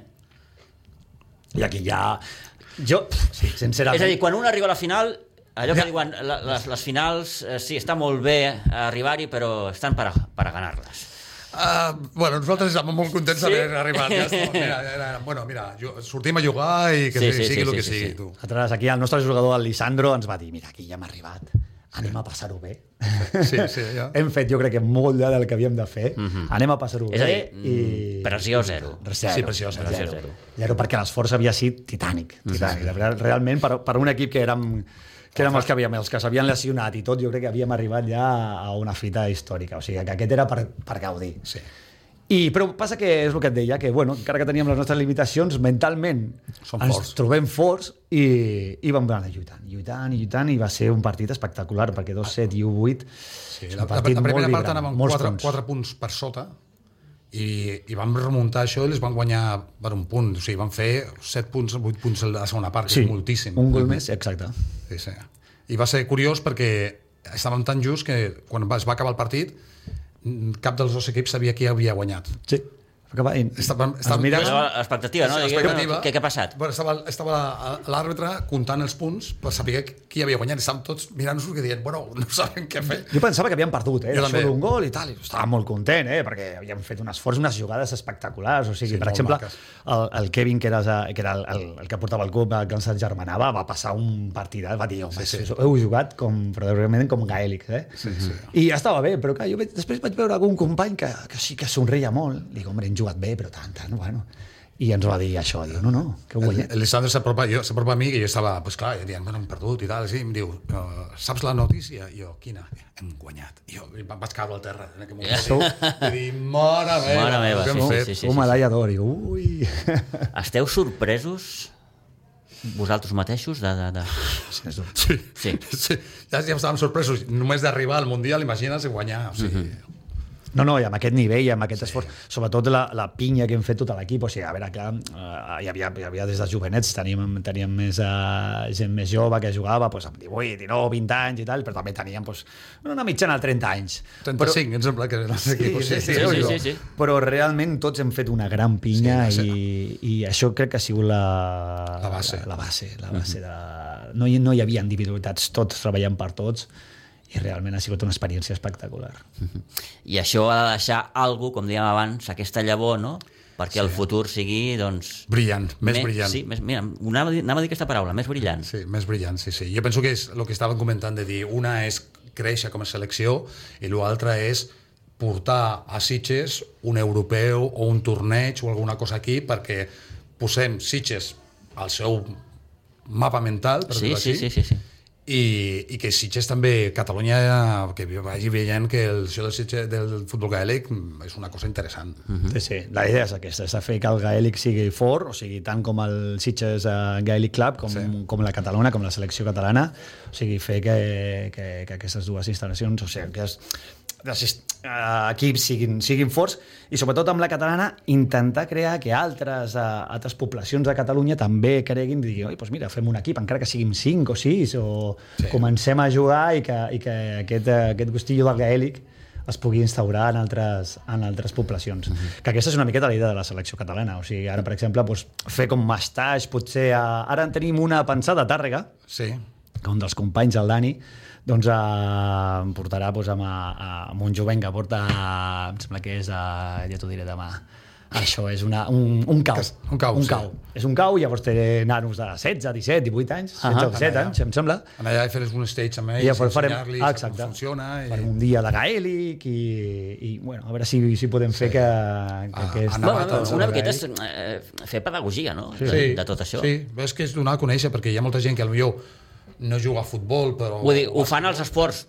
I aquí ja... Jo, sí, sincerament... És a dir, quan un arriba a la final, allò que diuen, les, les finals, eh, sí, està molt bé arribar-hi, però estan per a, per a ganar-les. Uh, bueno, nosaltres estàvem molt contents Sí? d'haver arribat. Ja està, mira, era, bueno, mira, jo, sortim a jugar i que Sí, sí, sí, sigui sí, el que sí, sigui, sí. tu. Nosaltres aquí, el nostre jugador, el Lisandro, ens va dir, mira, aquí ja hem arribat, anem a passar-ho bé. Sí, sí, ja. Hem fet, jo crec que molt ja del que havíem de fer, anem a passar-ho bé. És a dir, i... pressió zero. Zero, Sí, pressió zero. Pressió zero. zero. Zero, perquè l'esforç havia sigut titànic. titànic. Real- Realment, per, per un equip que érem, que érem els que havíem, els que s'havien lesionat i tot, jo crec que havíem arribat ja a una fita històrica. O sigui, que aquest era per, per gaudir. Sí. I, però passa que és el que et deia, que bueno, encara que teníem les nostres limitacions, mentalment Som ens forts. trobem forts i, i vam anar lluitant, lluitant i lluitant i va ser un partit espectacular perquè 2-7 i 1-8 Sí, la, la, la primera part anàvem molts 4, punts. 4 punts per sota i, i vam remuntar això i les van guanyar per un punt. O sigui, van fer 7 punts, 8 punts a la segona part, que Sí, és moltíssim. un gol més, exacte. Sí, sí. I va ser curiós perquè estàvem tan just que quan va- es va acabar el partit cap dels dos equips sabia qui havia guanyat. Sí. Estava- estava- mires- Però L'expectativa, no? Diguem, Expectativa. Què, què ha passat? Bueno, estava estava l'àrbitre comptant els punts per saber qui havia guanyat. Estàvem tots mirant-nos i dient, bueno, no sabem què fer. Jo pensava que havien perdut, eh? Jo també. d'un gol i tal. I estava molt content, eh? Perquè havien fet un esforç, unes jugades espectaculars. O sigui, Sí, per exemple, el, el Kevin, que era, que era el, el, el que portava el club, el que ens germanava, va passar un partit, va dir, home, sí, sí. heu jugat com, però realment com gaèlics, eh? Sí, sí. I ja estava bé, però clar, jo vaig, després vaig veure algun company que, que sí que somreia molt. Dic, home, hem jugat bé, però tant, tant, bueno. I ens va dir això, diu, no, no, que guanyat. el Lisandro s'apropa a mi i jo estava, pues clar, jo dient, bueno, hem perdut i tal, sí, em diu, saps la notícia? I jo, quina? Hem guanyat. I jo em vaig caure al terra en aquell moment. I dic, mare meva, Mare meva, sí, fet? sí, sí. un medalla d'or, i ui... Esteu sorpresos vosaltres mateixos de... de, de... Sí. Sí, Sí. sí. Ja, ja estàvem sorpresos. Només d'arribar al Mundial, imagina't guanyar. O sigui, No, no, i amb aquest nivell, amb aquest sí. esforç, sobretot la, la pinya que hem fet tot l'equip, o sigui, a veure, clar, eh, hi, havia, hi havia des de jovenets, teníem, teníem més, uh, gent més jove que jugava pues, amb 18, 19, 20 anys i tal, però també teníem pues, una mitjana de 30 anys. 35, em sembla que eren els equips. sí, sí, sí, sí, sí, sí. Però realment tots hem fet una gran pinya Sí, sí, i, i això crec que ha sigut la, La base. La, la base, la base de... No hi, no hi havia individualitats, tots treballant per tots, i realment ha sigut una experiència espectacular. I això ha de deixar algú, com dèiem abans, aquesta llavor, no? Perquè sí. el futur sigui, doncs... Brillant, més brillant. Sí, més, mira, anava a, dir, anava a dir aquesta paraula, més brillant. Sí, més brillant, sí, sí. Jo penso que és el que estàvem comentant de dir, una és créixer com a selecció i l'altra és portar a Sitges un europeu o un torneig o alguna cosa aquí perquè posem Sitges al seu mapa mental, per Sí, dir-ho sí, així, sí, sí, sí. I, i que Sitges també, Catalunya, que vagi veient que el show del, Sitges, del futbol gaèlic és una cosa interessant. Mhm. Sí, sí, la idea és aquesta, és de fer que el gaèlic sigui fort, o sigui, tant com el Sitges uh, Gaelic Club, com, Sí. com la Catalana, com la selecció catalana, o sigui, fer que, que, que aquestes dues instal·lacions, o sigui, que es, uh, equips siguin, siguin forts i sobretot amb la catalana intentar crear que altres, uh, altres poblacions de Catalunya també creguin i diguin, oi, doncs mira, fem un equip, encara que siguin 5 o 6 o Sí. comencem a jugar i que, i que aquest, eh, aquest gustillo del gaèlic es pugui instaurar en altres, en altres poblacions. Uh -huh. Que aquesta és una miqueta la idea de la selecció catalana. O sigui, ara, per exemple, doncs, fer com Mastaix, potser... A... Ara en tenim una pensada a Tàrrega, Sí, que un dels companys, el Dani, doncs eh, em portarà doncs, amb, a, amb un jovent que porta, em sembla que és, eh, ja t'ho diré demà, això és una, un, un cau. Un cau, un sí. cau. És un cau, llavors té nanos de 16, 17, 18 anys, 16 Ahà. o 17 anys, em sembla. anar allà i fer un stage amb ells, I llavors farem, ensenyar-los ah, com exacte, funciona. I... farem un dia de gaèlic i, i bueno, a veure si, si podem fer que, que Ah, aquest... Bueno, tots una miqueta és eh, fer pedagogia, no? Sí, De, de tot això. Sí, és que és donar a conèixer, perquè hi ha molta gent que potser no juga a futbol, però... Vull dir, ho fan els esports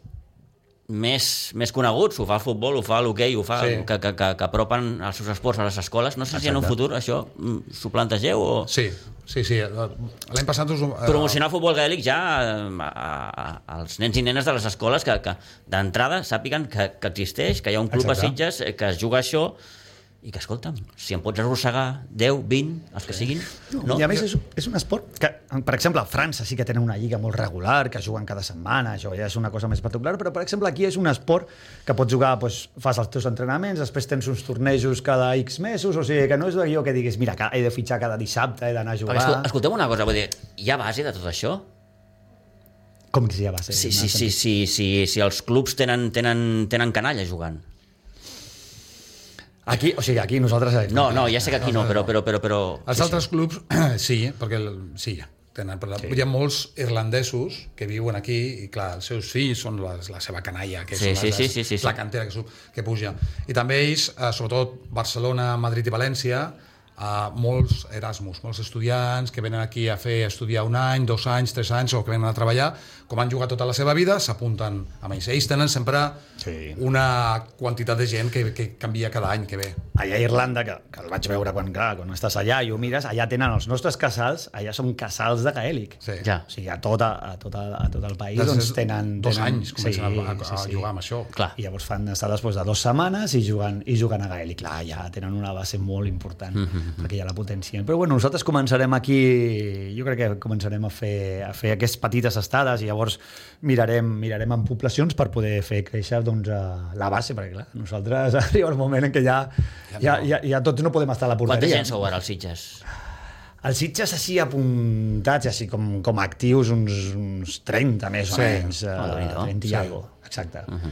més, més coneguts, ho fa el futbol, ho fa l'hoquei, ho fa Sí. que, que, que, que apropen els seus esports a les escoles. No sé si en un Exacte. futur això mm, s'ho plantegeu o... Sí, sí, sí. L'any passat... Us, eh, promocionar el futbol gaèlic ja eh, a, a, als nens i nenes de les escoles que, que d'entrada sàpiguen que, que existeix, que hi ha un club Exacte. a Sitges eh, que es juga això i que, escolta'm, si em pots arrossegar 10, 20, els que siguin... No, I a més és, és un esport que, per exemple, a França sí que tenen una lliga molt regular, que juguen cada setmana, això ja és una cosa més particular, però, per exemple, aquí és un esport que pots jugar, doncs, fas els teus entrenaments, després tens uns tornejos cada X mesos, o sigui, que no és allò que diguis, mira, he de fitxar cada dissabte, he d'anar a jugar... Perquè, escol- escolteu una cosa, vull dir, hi ha base de tot això? Com que ja va ser? Sí, sí, sí, sí, sí, si els clubs tenen, tenen, tenen canalla jugant. Aquí, o sigui, aquí nosaltres... No, no, ja sé que aquí no, però... però, però, però Els altres clubs, sí, perquè el, sí, tenen, però sí. hi ha molts irlandesos que viuen aquí i clar, els seus fills són la, la seva canalla, que Sí, són sí, les, sí, sí, sí, sí. la cantera que, sub- que puja. I també ells, eh, sobretot Barcelona, Madrid i València, a molts Erasmus, molts estudiants que venen aquí a fer estudiar un any, dos anys, tres anys o que venen a treballar, com han jugat tota la seva vida, s'apunten amb ells. Ells tenen sempre Sí. una quantitat de gent que, que canvia cada any que ve. allà a Irlanda, que, que el vaig veure quan, clar, quan estàs allà i ho mires, allà tenen els nostres casals, allà són casals de gaèlic. Sí. Ja. O sigui, a tot, a, a tot, el, a tot el país Des de doncs, tenen... dos tenen, anys comencen a, a, a jugar amb això. Clar. I llavors fan estades doncs, de dues setmanes i juguen, i juguen a gaèlic. Clar, ja tenen una base molt important. Mm Mhm. -hmm. perquè ja la potencien. Però bueno, nosaltres començarem aquí, jo crec que començarem a fer, a fer aquestes petites estades i llavors mirarem, mirarem en poblacions per poder fer créixer doncs, a la base, perquè clar, nosaltres arriba un moment en què ja, ja, ja, ja tots no podem estar a la Quanta porteria. gent sou ara als Sitges? Els Sitges així apuntats, així com, com actius, uns, uns 30 més o Sí. menys. Uh, Déu-n'hi-do. 30 i Sí. algo, exacte. Uh -huh.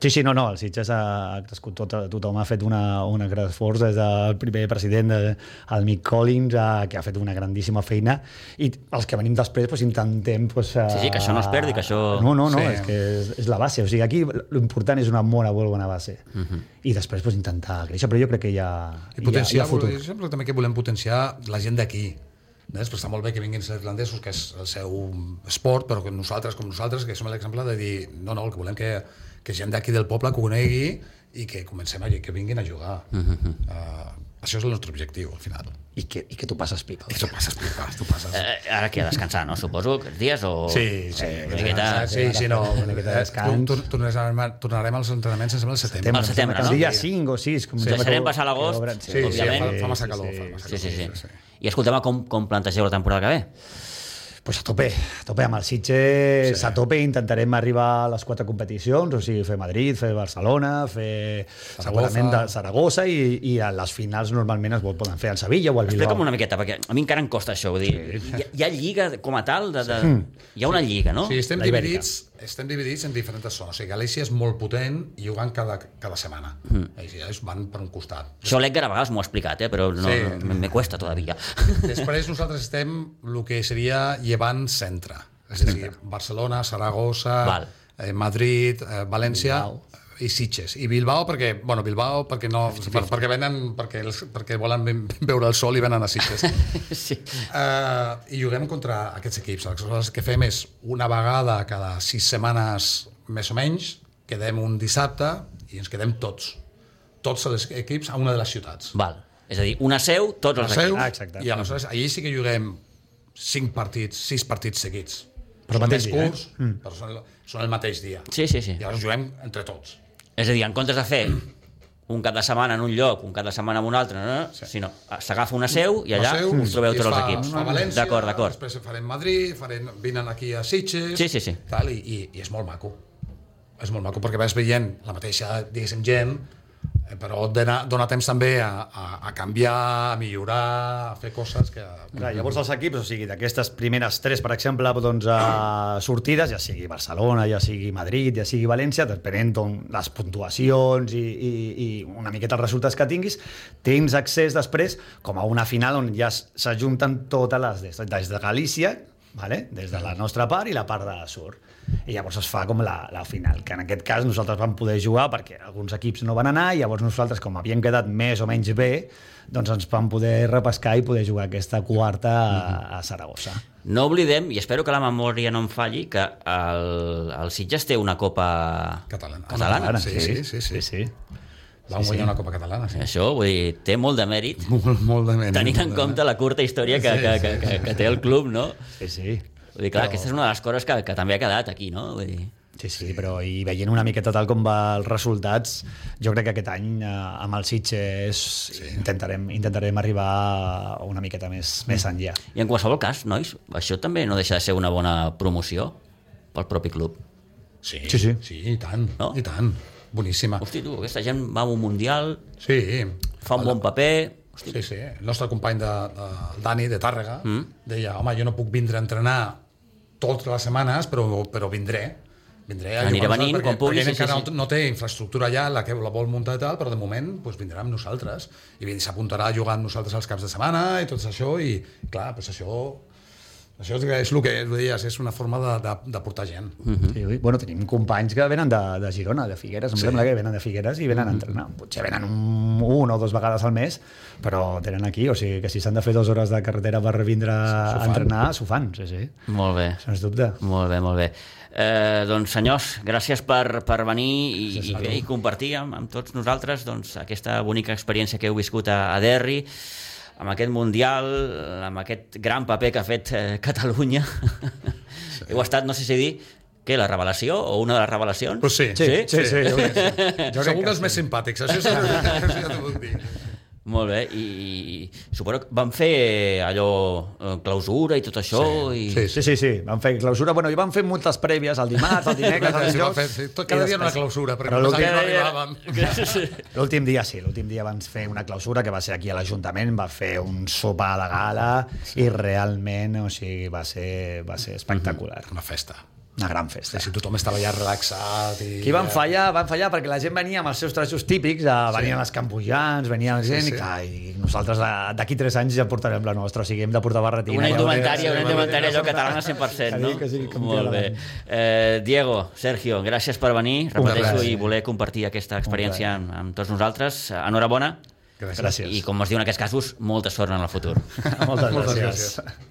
Sí, sí, no, no, el Sitges ha, ha crescut tot, tothom ha fet una, una gran esforç des del primer president, de, el Mick Collins, a, que ha fet una grandíssima feina, i els que venim després pues, intentem... Pues, Sí, sí, que això no es perdi, que això- No, no, no, Sí. és que és, és la base, o sigui, aquí l'important és una bona, molt bona base, uh -huh. i després pues, intentar créixer, però jo crec que hi ha, I hi ha, hi potenciar, ha futur. jo sempre també que volem potenciar la gent d'aquí. Doncs però està molt bé que vinguin els irlandesos, que és el seu esport, però que nosaltres, com nosaltres, que som l'exemple de dir, no, no, el que volem que, que gent d'aquí del poble conegui i que comencem a, que vinguin a jugar. Uh -huh. uh, això és el nostre objectiu, al final. I que, i que tu passes pipa. I tu passes, tu passes, tu passes. Eh, ara que a descansar, no? Suposo que dies o... Sí, sí, Eh, una miqueta... sí, sí, no. Una miqueta de descans. Tor- Tornarem, a- tornarem als entrenaments, em sembla, al setembre. Al setembre, El no? dia 5 o 6. Com Sí. Deixarem passar l'agost, Sí, sí, òbviament. fa, fa massa calor. Sí, fa massa Sí, sí, sí. calor, I escolteu com, com plantegeu la temporada que ve? Pues a tope, a tope amb el Sitges, sí. a tope intentarem arribar a les quatre competicions, o sigui, fer Madrid, fer Barcelona, fer Saragossa. segurament de Saragossa i, i a les finals normalment es poden fer al Sevilla o al Bilbao. Explica'm una miqueta, perquè a mi encara em costa això. Vull dir, hi, ha, hi ha lliga com a tal? De, de... Hi ha una lliga, no? Sí, estem dividits, estem dividits en diferents zones. O sigui, Galícia és molt potent i jugant cada, cada setmana. Mm. Així, ells van per un costat. Això l'Edgar a vegades m'ho ha explicat, eh? però no, Sí. no, me cuesta todavía. Després nosaltres estem el que seria llevant centre. És a dir, Barcelona, Saragossa, Val. eh, Madrid, eh, València Bilbao. I Sitges. I Bilbao perquè, bueno, Bilbao perquè no, bueno, perquè venen, perquè, els, perquè volen veure el sol i venen a Sitges. sí. Uh, I juguem contra aquests equips. Aleshores, el que fem és una vegada cada sis setmanes més o menys, quedem un dissabte i ens quedem tots. Tots els equips a una de les ciutats. Val. És a dir, una seu, tots La els seu, equips. Ah, exacte. I aleshores allí sí que juguem cinc partits, sis partits seguits. Però són mateix més dia, eh? curts, mm. però són, són el mateix dia. Sí, sí, sí. I llavors juguem entre tots. És a dir, en comptes de fer un cap de setmana en un lloc, un cap de setmana en un altre, no, no, sí. sinó s'agafa una seu i allà seu, us trobeu tots els equips. A València, D'acord, d'acord. Després farem Madrid, farem, vinen aquí a Sitges... Sí, sí, sí. Tal, i, i, I és molt maco. És molt maco perquè vas veient la mateixa, diguéssim, gent, eh, però et dona, dona temps també a, a, a canviar, a millorar, a fer coses que... Clar, llavors els equips, o sigui, d'aquestes primeres tres, per exemple, doncs, a sortides, ja sigui Barcelona, ja sigui Madrid, ja sigui València, depenent on les puntuacions i, i, i una miqueta els resultats que tinguis, tens accés després com a una final on ja s'ajunten totes les des de Galícia, vale? des de la nostra part i la part de sur. I llavors es fa com la, la final, que en aquest cas nosaltres vam poder jugar perquè alguns equips no van anar i llavors nosaltres, com havíem quedat més o menys bé, doncs ens vam poder repescar i poder jugar aquesta quarta a, a Saragossa. No oblidem, i espero que la memòria no em falli, que el, el Sitges té una copa Catalana. catalana. Sí, sí, sí. sí, sí. Vam guanyar una Copa Catalana, sí. Això, vull dir, té molt de mèrit, Molt, molt de mèrit. tenint en compte la curta història que, que, que, que, que té el club, no? Sí, sí. Vull dir, clar, aquesta és una de les coses que, que també ha quedat aquí, no? Vull dir, Sí, sí, però i veient una miqueta tal com va els resultats, jo crec que aquest any eh, amb el Sitges sí. intentarem, intentarem arribar una miqueta més, més enllà. I en qualsevol cas, nois, això també no deixa de ser una bona promoció pel propi club. Sí, Sí, sí. sí, i tant, No? i tant. Boníssima. Hosti, tu, aquesta gent va a un mundial, Sí. fa un bon paper... Hosti, Sí, sí. El nostre company, de, de, Dani, de Tàrrega, mm. deia, home, jo no puc vindre a entrenar totes les setmanes, però, però vindré. Vindré a Aniré venint nosaltres, quan pugui, perquè sí, encara sí, sí. no, té infraestructura allà, la que la vol muntar i tal, però de moment doncs, vindrà amb nosaltres. I s'apuntarà a jugar amb nosaltres els caps de setmana i tot això, i clar, doncs això, això és, és el que deies, és una forma de, de, de portar gent. Mm. Sí, ui. bueno, tenim companys que venen de, de Girona, de Figueres, em sí. sembla que venen de Figueres i venen a entrenar. Potser venen un, un o dos vegades al mes, però tenen aquí, o sigui que si s'han de fer dues hores de carretera per vindre a fan. entrenar, s'ho fan, sí, sí, molt bé. sens dubte. Molt bé, molt bé. Eh, doncs, senyors, gràcies per, per venir i, i, bé, i compartir amb, amb tots nosaltres doncs, aquesta bonica experiència que heu viscut a, a Derry, amb aquest Mundial, amb aquest gran paper que ha fet eh, Catalunya. Sí. heu estat, no sé si dir, què, la revelació o una de les revelacions? Pues sí. Sí, sí, sí, jo crec, Jo Segur que els més simpàtics, això sí, això sí ja t'ho dir. Molt bé, i, i suposo que van fer allò, eh, clausura i tot això, Sí, i... sí, Sí, sí, sí, van fer clausura. Bueno, i van fer moltes prèvies, el dimarts, el dimecres, el Sí, van fer- sí, tot- cada dia una clausura, perquè Però ahir no arribàvem. Sí. L'últim dia sí, l'últim dia van fer una clausura que va ser aquí a l'Ajuntament, va fer un sopar de gala i realment, o sigui, va ser, va ser espectacular. Una festa. Una gran festa. Sí, tothom estava allà relaxat. I... Aquí van fallar, van fallar perquè la gent venia amb els seus trajos típics, eh, venien els campujans, venien la gent, sí. i, clar, i nosaltres de- d'aquí tres anys ja portarem la nostra, o sigui, hem de portar barretina. Una indumentària, sí, una sí, indumentària sí, allò sí. catalana 100%, Que no? que sigui Molt bé. Eh, Diego, Sergio, gràcies per venir, repeteixo, i voler compartir aquesta experiència amb, amb tots nosaltres. Enhorabona. Gràcies. Gràcies. I, com es diu en aquests casos, molta sort en el futur. Moltes Moltes gràcies. gràcies.